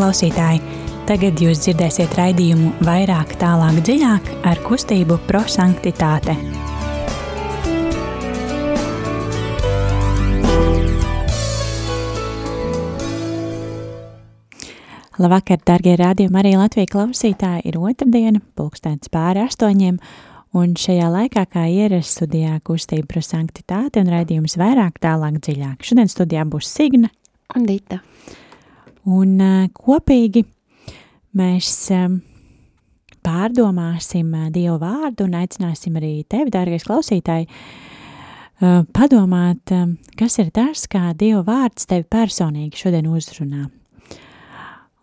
Klausītāji, tagad jūs dzirdēsiet raidījumu vairāk, tālāk, dziļāk ar kustību prosanktitāte. Labvakar, darbie rādījumi, arī Latvijas klausītāji. Ir otrdiena, pulkstenis pāri astoņiem, un šajā laikā, kā ierasts studijā, kustība par sanktitāti un raidījums vairāk, tālāk, dziļāk. Šodien studijā būs Signa un Dita. Un kopīgi mēs pārdomāsim Dievu vārdu un aicināsim arī tevi, dārgais klausītāji, padomāt, kas ir tas, kā Dieva vārds tevi personīgi šodien uzrunā.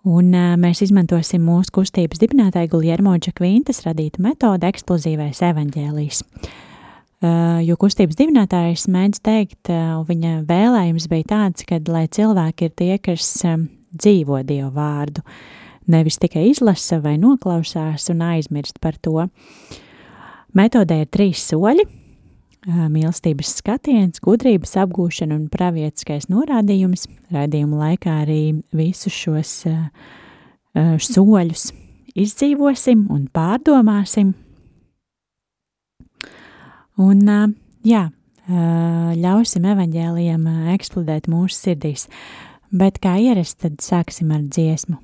Un mēs izmantosim mūsu kustības dibinātāja Guljermo Džakvintas radītu metodu eksplozīvais evaņģēlijs. Jo kustības dibinātājs mēdz teikt, viņa vēlējums bija tāds, ka lai cilvēki ir tie, kas dzīvo Dievu vārdu, nevis tikai izlasa vai noklausās un aizmirst par to. Metodē ir trīs soļi - mīlestības skatiens, gudrības apgūšana un pravietiskais norādījums. Raidījuma laikā arī visus šos uh, soļus izdzīvosim un pārdomāsim. Un, uh, jā, uh, ļausim evaņģēliem eksplodēt mūsu sirdīs. Bet kā ierasts, tad sāksim ar dziesmu.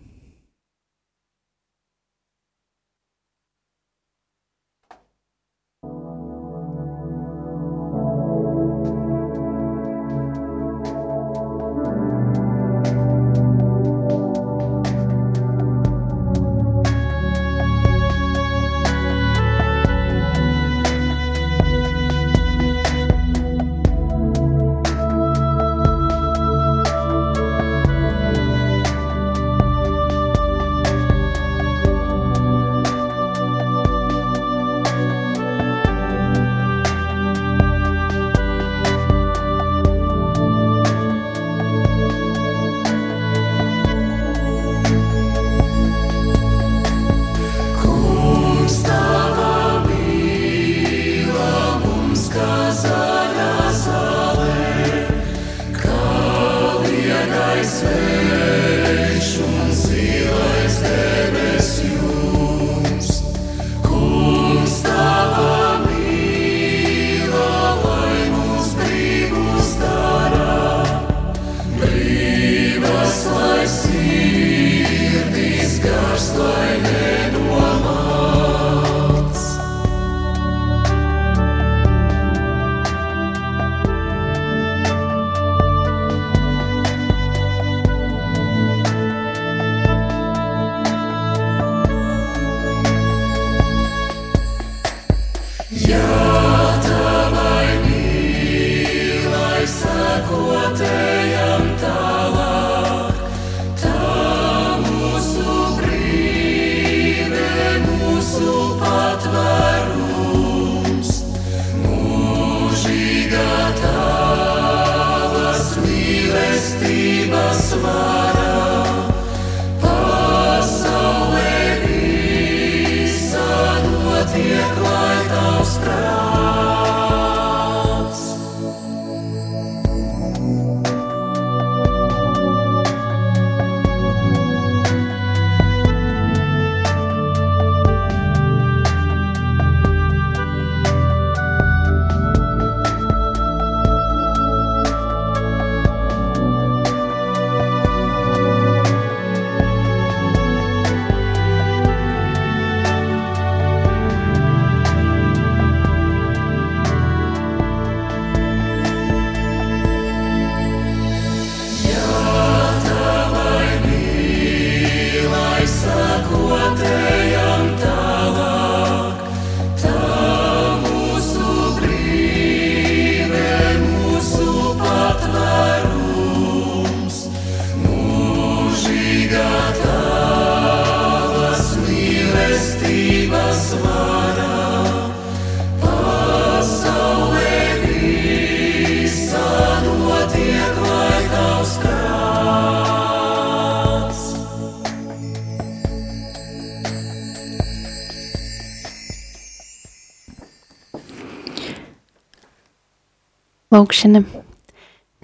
Lūkšana.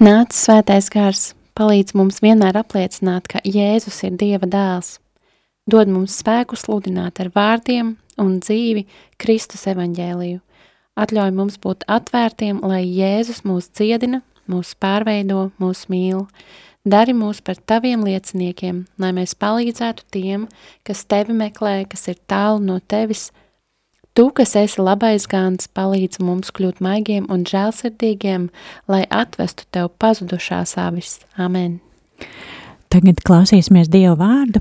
Nāc svētais gars, palīdz mums vienmēr apliecināt, ka Jēzus ir Dieva dēls, dod mums spēku sludināt ar vārdiem un dzīvi Kristus evaņģēliju, atļauj mums būt atvērtiem, lai Jēzus mūs dziedina, mūs pārveido, mūs mīl, dari mūs par taviem lieciniekiem, lai mēs palīdzētu tiem, kas tevi meklē, kas ir tālu no tevis, Tu, kas esi labais gans, palīdz mums kļūt maigiem un žēlsirdīgiem, lai atvestu tev pazudušās avis. Amen. Tagad klausīsimies Dievu vārdu.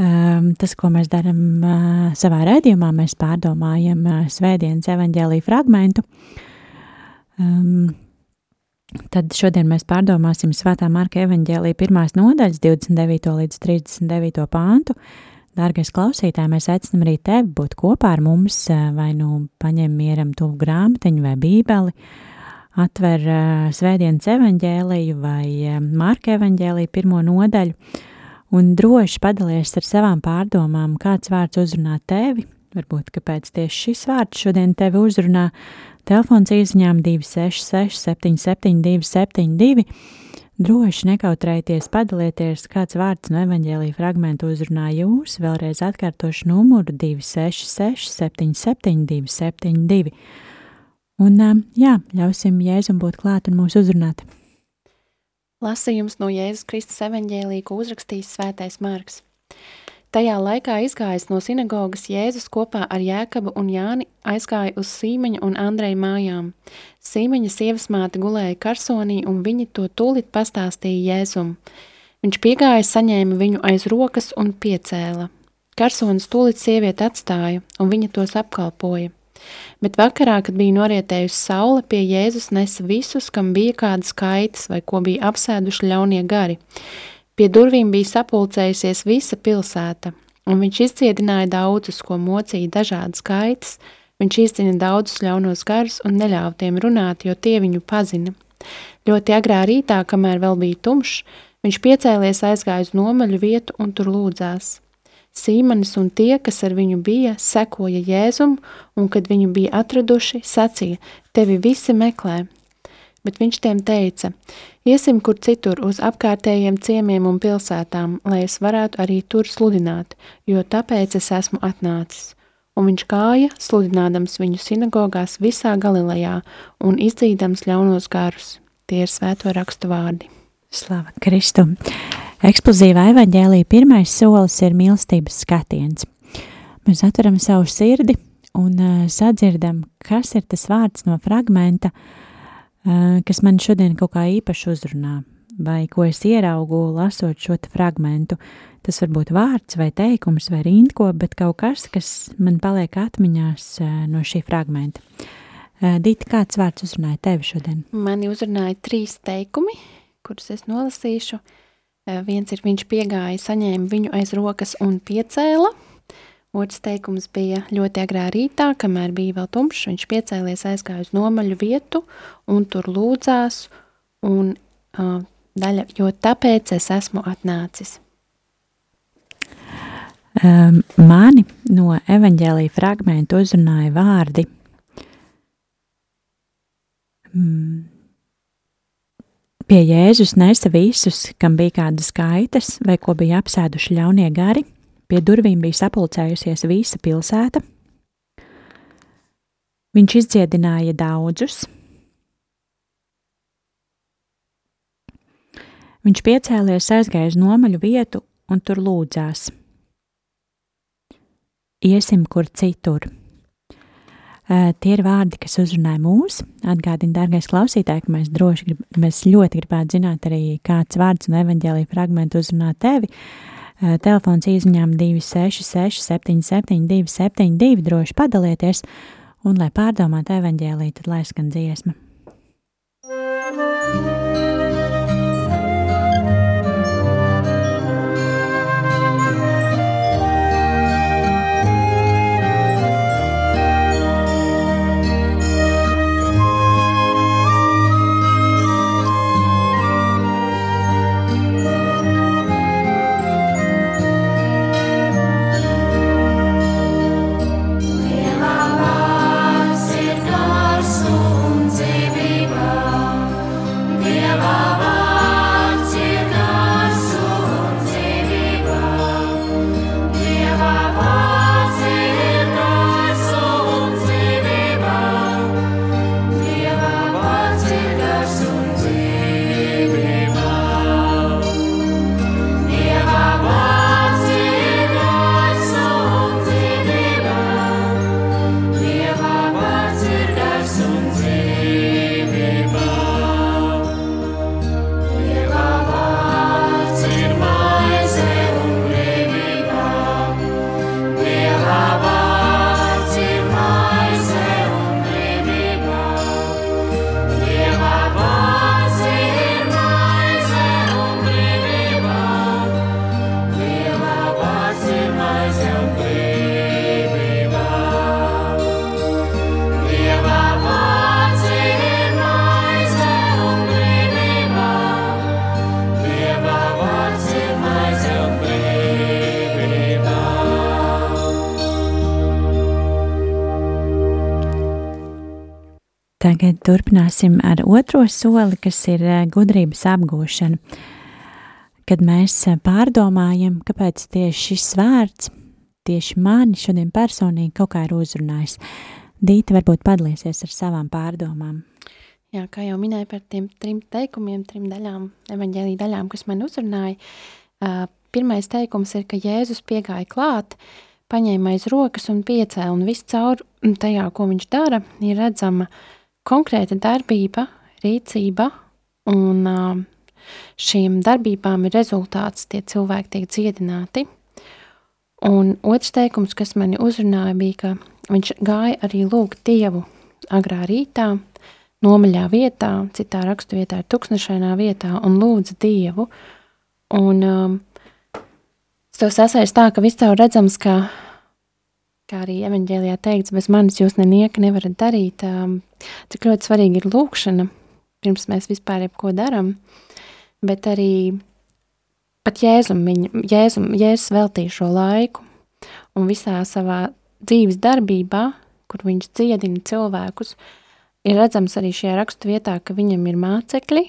Um, tas, ko mēs darām uh, savā redzījumā, mēs pārdomājam uh, Svētdienas evaņģēlīju fragmentu. Um, tad šodien mēs pārdomāsim Svētā Marka evaņģēlīja pirmās nodaļas 29. līdz 39. pāntu. Uh, Dārgais klausītāj, mēs aicinām arī tevi būt kopā ar mums, vai nu paņem mieram tuvu grāmatiņu vai bībeli, atver uh, svētdienas evaņģēliju vai uh, Marka evaņģēliju pirmo nodaļu un droši padalies ar savām pārdomām, kāds vārds uzrunā tevi, varbūt, kāpēc tieši šis vārds šodien tevi uzrunā, telefons izņām 266 772 72 Droši nekautrējieties, padalieties, kāds vārds no evaņģēlīja fragmentu uzrunā jūs, vēlreiz atkārtošu numuru 266 772 72. Un jā, ļausim Jēzum būt klāt un mūs uzrunāt. Lasījums no Jēzus Kristus evaņģēlī, ko uzrakstījis svētais Marks. Tajā laikā izgājis no sinagogas Jēzus kopā ar Jēkabu un Jāni aizgāja uz Sīmeņa un Andreja mājām. Sīmeņa sievas māte gulēja karsonī, un viņi to tūlīt pastāstīja Jēzum. Viņš piegāja, saņēma viņu aiz rokas un piecēla. Karsonis tūlīt sievieti atstāja, un viņa tos apkalpoja. Bet vakarā, kad bija norietējusi saule, pie Jēzus nesa visus, kam bija kādas kaitas vai ko bija apsēduši ļaunie gari. Pie durvīm bija sapulcējusies visa pilsēta, un viņš izciedināja daudzus, ko mocīja dažādas kaitas, viņš izcina daudzus ļaunos garus un neļāva tiem runāt, jo tie viņu pazina. Ļoti agrā rītā, kamēr vēl bija tumšs, viņš piecēlies aizgāja uz nomaļu vietu un tur lūdzās. Sīmanis un tie, kas ar viņu bija, sekoja Jēzum, un kad viņu bija atraduši, sacīja, tevi visi meklē, bet viņš tiem teica: Iesim kur citur uz apkārtējiem ciemiem un pilsētām, lai es varētu arī tur sludināt, jo tāpēc es esmu atnācis. Un viņš gāja, sludinādams viņu sinagogās visā Galilejā un izdzīdams ļaunos garus. Tie ir svēto rakstu vārdi. Slava Kristum! Eksplozīvā evaņģēlī pirmais solis ir mīlestības skatiens. Mēs atveram savu sirdi un uh, sadzirdam, kas ir tas vārds no fragmenta, uh, kas man šodien kaut kā īpaši uzrunā, vai ko es ieraugu, lasot šo fragmentu. Tas var būt vārds, vai teikums, vai rindko, bet kaut kas, kas man paliek atmiņās no šī fragmenta. Dīti, kāds vārds uzrunāja tevi šodien? Mani uzrunāja trīs teikumi, kurus es nolasīšu. Viens ir viņš piegāja, saņēma viņu aiz rokas un piecēla – Otrs teikums bija ļoti agrā rītā, kamēr bija vēl tumšs. Viņš piecēlies, aizgāja uz nomaļu vietu un tur lūdzās. Un, uh, daļa, jo tāpēc es esmu atnācis. Um, mani no evaņģēlīja fragmenta uzrunāja vārdi. Mm. Pie Jēzus nesa visus, kam bija kādas kaitas vai ko bija apsēduši ļaunie gari – Pie durvīm bija sapulcējusies visa pilsēta. Viņš izdziedināja daudzus. Viņš piecēlies, aizgāja uz nomaļu vietu un tur lūdzās. Iesim kur citur. Uh, tie ir vārdi, kas uzrunāja mūs. Atgādini, dārgais klausītāj, ka mēs droši grib, mēs ļoti gribētu zināt arī, kāds vārds no evaņģēlīja fragmenta uzrunā tevi. Uh, telefons izņem 266, 77, 272, droši padalieties, un, lai pārdomātu evaņģēlī, tad lai skan dziesma. thank you tagad turpināsim ar otro soli, kas ir gudrības apgūšana. Kad mēs pārdomājam, kāpēc tieši šis vārds, tieši mani šodien personīgi kaut kā ir uzrunājis. Dīta varbūt padalīsies ar savām pārdomām. Jā, kā jau minēju par tiem trim teikumiem, trim daļām, evaņģēlī daļām, kas man uzrunāja, pirmais teikums ir, ka Jēzus piegāja klāt, paņēma aiz rokas un piecēla, un viss caur tajā, ko viņš dara, ir redzama konkrēta darbība, rīcība, un šīm darbībām ir rezultāts, tie cilvēki tiek dziedināti. Un otrs teikums, kas mani uzrunāja, bija, ka viņš gāja arī lūgt Dievu agrā rītā, nomaļā vietā, citā rakstu vietā ir tuksnešainā vietā un lūdza Dievu. Un um, es to sasaist tā, ka tev redzams, ka, kā arī evaņģēlijā teikts, bez manis jūs nenieka nevarat darīt, um, cik ļoti svarīgi ir lūkšana, pirms mēs vispār jebko daram, bet arī pat Jēzum, viņa, Jēzum, Jēzus veltīja šo laiku un visā savā dzīves darbībā, kur viņš dziedina cilvēkus, ir redzams arī šajā rakstu vietā, ka viņam ir mācekļi,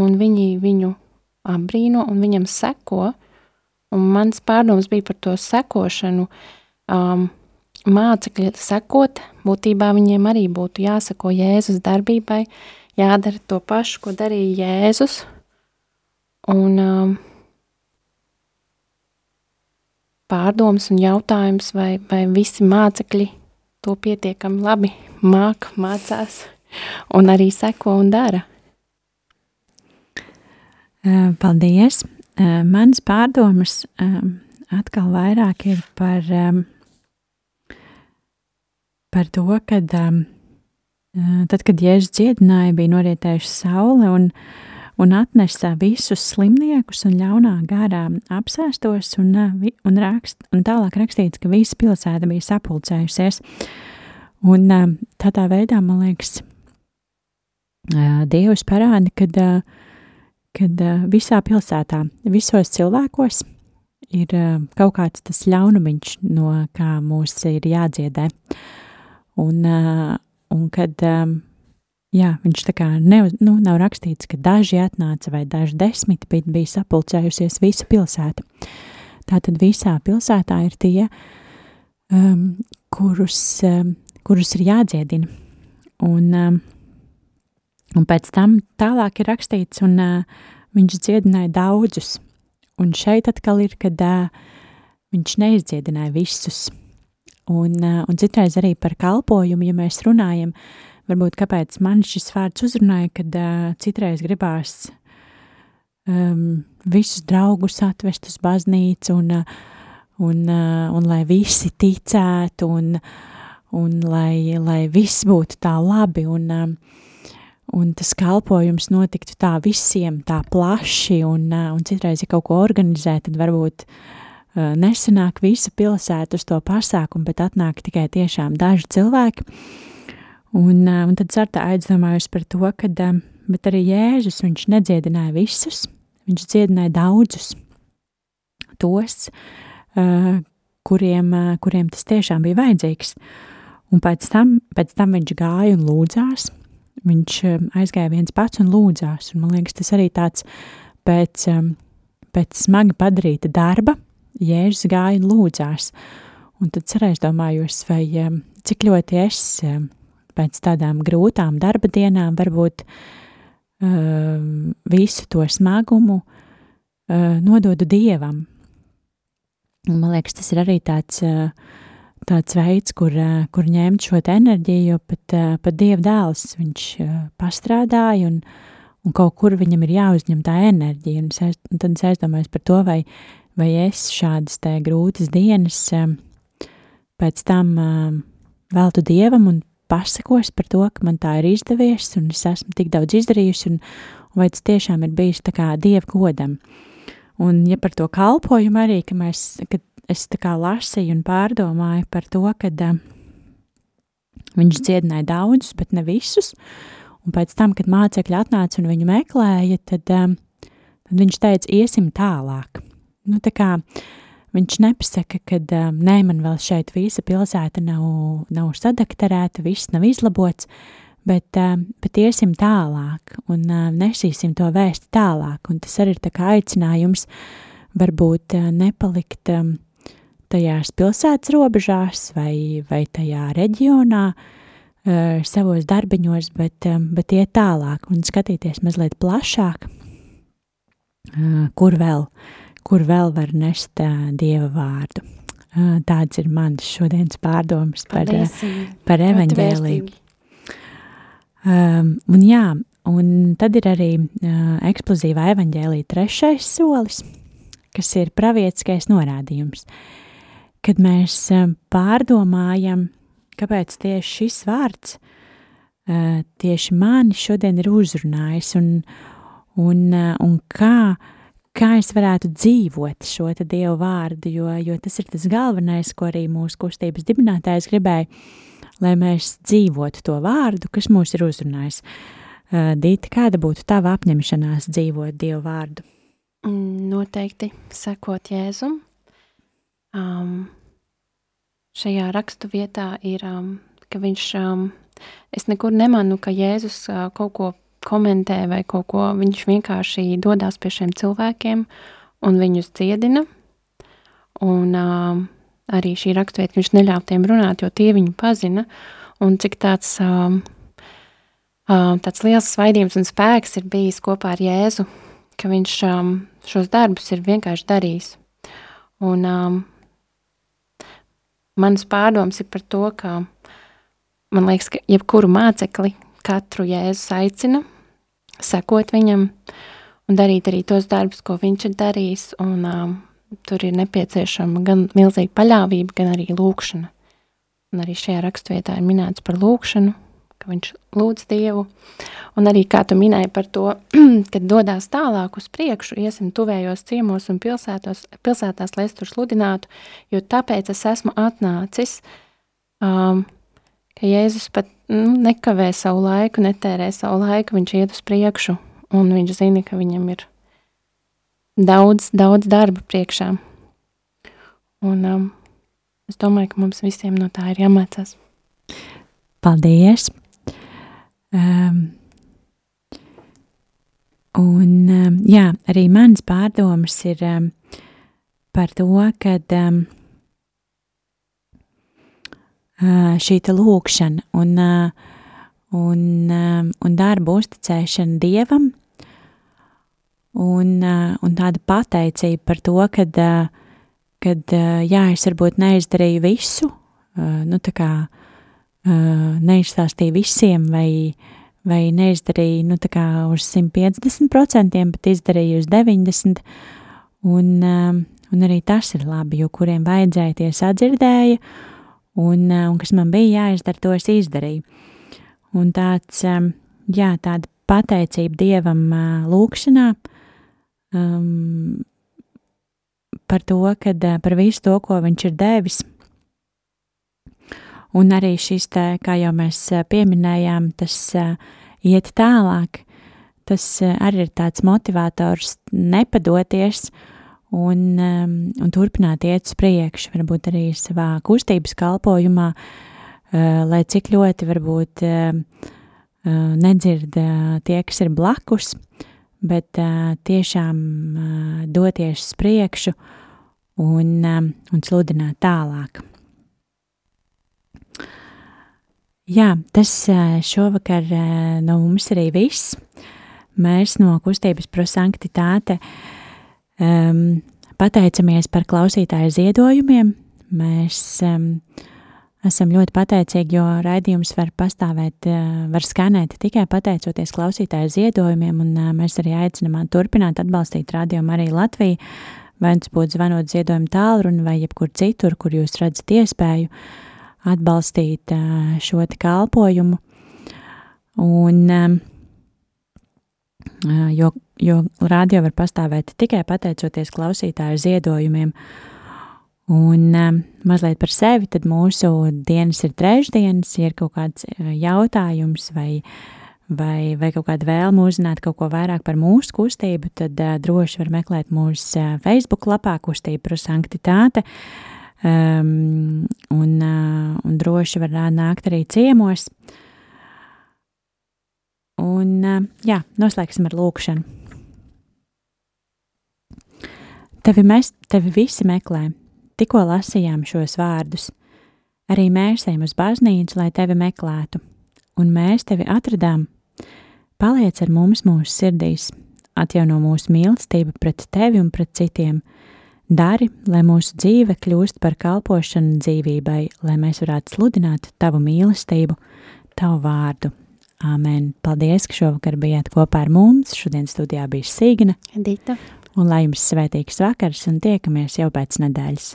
un viņi viņu apbrīno un viņam seko. Un mans pārdoms bija par to sekošanu. Um, mācekļi sekot, būtībā viņiem arī būtu jāsako Jēzus darbībai, jādara to pašu, ko darīja Jēzus. Un um, pārdoms un jautājums, vai, vai visi mācekļi to pietiekami labi māk, mācās un arī seko un dara. Paldies! Mans pārdomas atkal vairāk ir par, par to, kad tad, kad Jēzus dziedināja, bija norietējuši saule un, un atnesa visus slimniekus un ļaunā garā apsēstos un, un, rakst, un tālāk rakstīts, ka visa pilsēta bija sapulcējusies. Un tādā veidā, man liekas, Dievs parāda, kad uh, kad uh, visā pilsētā, visos cilvēkos ir uh, kaut kāds tas ļaunumiņš, no kā mūs ir jādziedē. Uh, un kad, um, jā, viņš tā kā ne, nu, nav rakstīts, ka daži atnāca vai daži desmit, bet bija sapulcējusies visa pilsēta. Tātad visā pilsētā ir tie, um, kurus, um, kurus ir jādziedina. Un, um, Un pēc tam tālāk ir rakstīts, un uh, viņš dziedināja daudzus. Un šeit atkal ir, kad uh, viņš neizdziedināja visus. Un, uh, un citreiz arī par kalpojumu, ja mēs runājam, varbūt kāpēc man šis vārds uzrunāja, kad uh, citreiz gribās um, visus draugus atvest uz baznīcu un, uh, un, uh, un lai visi ticētu un, un lai, lai viss būtu tā labi. Un, uh, un tas kalpojums notiktu tā visiem, tā plaši, un, un citreiz, ja kaut ko organizē, tad varbūt uh, nesanāk visa pilsēta uz to pasākumu, bet atnāk tikai tiešām daži cilvēki. Un, uh, un tad Sarta aizdomājusi par to, ka, bet arī Jēzus, viņš nedziedināja visus, viņš dziedināja daudzus, tos, kuriem, kuriem tas tiešām bija vajadzīgs. Un pēc tam, pēc tam viņš gāja un lūdzās, viņš aizgāja viens pats un lūdzās. Un, man liekas, tas arī tāds pēc, pēc smagi padarīta darba, Jēzus gāja un lūdzās. Un tad cerēs domājos, vai um, cik ļoti es pēc tādām grūtām darba dienām varbūt visu to smagumu uh, nododu Dievam. Un, man liekas, tas ir arī tāds uh, tāds veids, kur, eh, kur ņemt šo enerģiju, jo pat, eh, pat Dieva dēls viņš eh, pastrādāja un, un kaut kur viņam ir jāuzņem tā enerģija. Un, es, un tad es aizdomājos par to, vai, vai es šādas tā grūtas dienas pēc tam veltu Dievam un pasakos par to, ka man tā ir izdevies un es esmu tik daudz izdarījusi un, un vai tas tiešām ir bijis tā kā Dieva godam. Un ja par to kalpojumu arī, ka mēs, ka es tā kā lasīju un pārdomāju par to, ka uh, viņš dziedināja daudzus, bet ne visus. Un pēc tam, kad mācekļi atnāca un viņu meklēja, tad, um, tad viņš teica, iesim tālāk. Nu, tā kā viņš nepasaka, ka um, nē, man vēl šeit visa pilsēta nav, nav sadakterēta, viss nav izlabots. bet, bet iesim tālāk un nesīsim to vēsti tālāk. Un tas arī ir tā kā aicinājums varbūt nepalikt tajās pilsētas robežās vai, vai tajā reģionā, savos darbiņos, bet, bet iet tālāk un skatīties mazliet plašāk, kur vēl, kur vēl var nest Dieva vārdu. Tāds ir mans šodienas pārdoms par, par evaņģēliju. Um, un jā, un tad ir arī uh, eksplozīvā evaņģēlīja trešais solis, kas ir pravietiskais norādījums. Kad mēs uh, pārdomājam, kāpēc tieši šis vārds uh, tieši mani šodien ir uzrunājis un, un, uh, un kā uh, kā es varētu dzīvot šo Dievu vārdu, jo, jo tas ir tas galvenais, ko arī mūsu kustības dibinātājs gribēja, lai mēs dzīvotu to vārdu, kas mūs ir uzrunājis. Uh, Dīta, kāda būtu tava apņemšanās dzīvot Dievu vārdu? Mm, noteikti sekot Jēzum. Um, šajā rakstu vietā ir, um, ka viņš, um, es nekur nemanu, ka Jēzus uh, kaut ko komentē vai kaut ko. Viņš vienkārši dodas pie šiem cilvēkiem un viņus dziedina. Un uh, arī šī raksturvieta viņš neļāva tiem runāt, jo tie viņu pazina. Un cik tāds, uh, uh, tāds liels svaidījums un spēks ir bijis kopā ar Jēzu, ka viņš um, šos darbus ir vienkārši darījis. Un um, mans pārdoms ir par to, ka man liekas, ka jebkuru mācekli katru Jēzus aicina sekot viņam un darīt arī tos darbus, ko viņš ir darījis. Un, um, tur ir nepieciešama gan milzīga paļāvība, gan arī lūkšana. Un arī šajā raksturvietā ir minēts par lūkšanu, ka viņš lūdz Dievu. Un arī kā tu minēji par to, kad dodas tālāk uz priekšu, iesim tuvējos ciemos un pilsētos, pilsētās, lai es tur sludinātu, jo tāpēc es esmu atnācis. Um, ka Jēzus pat nu, nekavē savu laiku, netērē savu laiku, viņš iet uz priekšu, un viņš zina, ka viņam ir daudz, daudz darba priekšā. Un um, es domāju, ka mums visiem no tā ir jāmācās. Paldies! Um, un um, jā, arī mans pārdomas ir um, par to, ka um, šī lūkšana un, un, un darba uzticēšana Dievam un, un tāda pateicība par to, kad, kad jā, es varbūt neizdarīju visu, nu tā kā neizstāstīju visiem vai, vai neizdarīju, nu uz 150%, bet izdarīju uz 90%, un, un arī tas ir labi, jo kuriem vajadzēja tie sadzirdēja, un, eh, un kas man bija jāizdara, to es izdarīju. Un tāds, eh, jā, tāda pateicība Dievam eh, lūkšanā um, par to, kad par visu to, ko Viņš ir devis. Un arī šis, te, kā jau mēs pieminējām, tas iet tālāk, tas arī ir tāds motivators nepadoties un, um, un turpināt iet uz priekšu, varbūt arī savā kustības kalpojumā, uh, lai cik ļoti varbūt uh, uh, nedzird uh, tie, kas ir blakus, bet tiešām doties uz priekšu un, um, un sludināt tālāk. Jā, tas šovakar no mums arī viss. Mēs no kustības prosanktitāte uh, Um, pateicamies par klausītāju ziedojumiem. Mēs um, esam ļoti pateicīgi, jo raidījums var pastāvēt, uh, var skanēt tikai pateicoties klausītāju ziedojumiem, un uh, mēs arī aicinām turpināt atbalstīt radiomu arī Latviju, vai tas būtu zvanot ziedojumu tālruni vai jebkur citur, kur jūs redzat iespēju atbalstīt uh, šo te kalpojumu. Un, um, jo, jo radio var pastāvēt tikai pateicoties klausītāju ziedojumiem. Un um, mazliet par sevi, tad mūsu dienas ir trešdienas, ir kaut kāds jautājums vai, vai, vai kaut kāda vēlme uzzināt kaut ko vairāk par mūsu kustību, tad uh, droši var meklēt mūsu uh, Facebook lapā kustība pro sanktitāte. Um, un, uh, un droši var nākt arī ciemos. Un jā, noslēgsim ar lūkšanu. Tevi mēs, tevi visi meklē, tikko lasījām šos vārdus. Arī mēs ejam uz baznīcu, lai tevi meklētu, un mēs tevi atradām. Paliec ar mums mūsu sirdīs, atjauno mūsu mīlestību pret tevi un pret citiem. Dari, lai mūsu dzīve kļūst par kalpošanu dzīvībai, lai mēs varētu sludināt tavu mīlestību, tavu vārdu. Āmen. Paldies, ka šovakar bijāt kopā ar mums. Šodien studijā bija Sīgna. Dita un lai jums svētīgs vakars un tiekamies jau pēc nedēļas.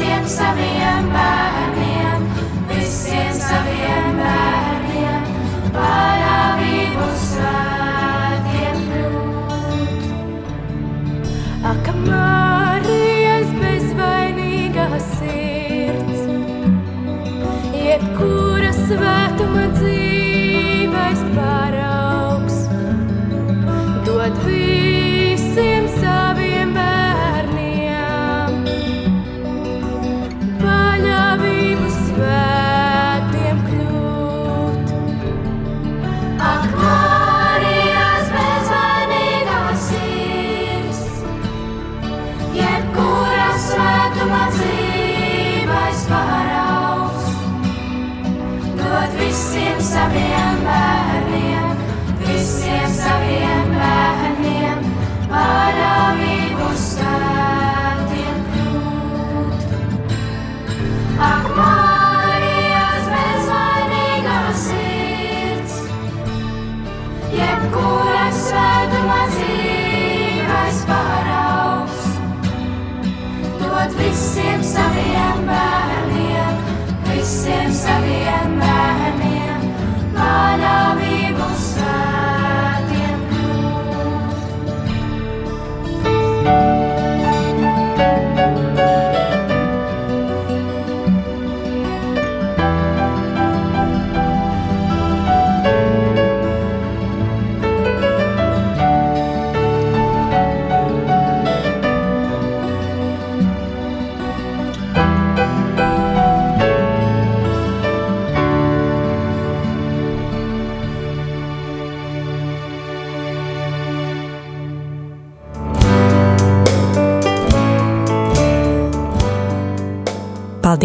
Visiem saviem bērniem, visiem saviem bērniem, paļāvību svētiem kļūt. Ak, Marijas bezvainīgā sirds, jebkura svētuma dzīvais dod visiem saviem bērniem, visiem saviem bērniem, paļāvību svētiem kļūt. Ak, Marijas bezvainīgā sirds, jebkura svētuma dzīvais paraugs, dod visiem saviem bērniem, visiem saviem bērniem, paļāvību svētiem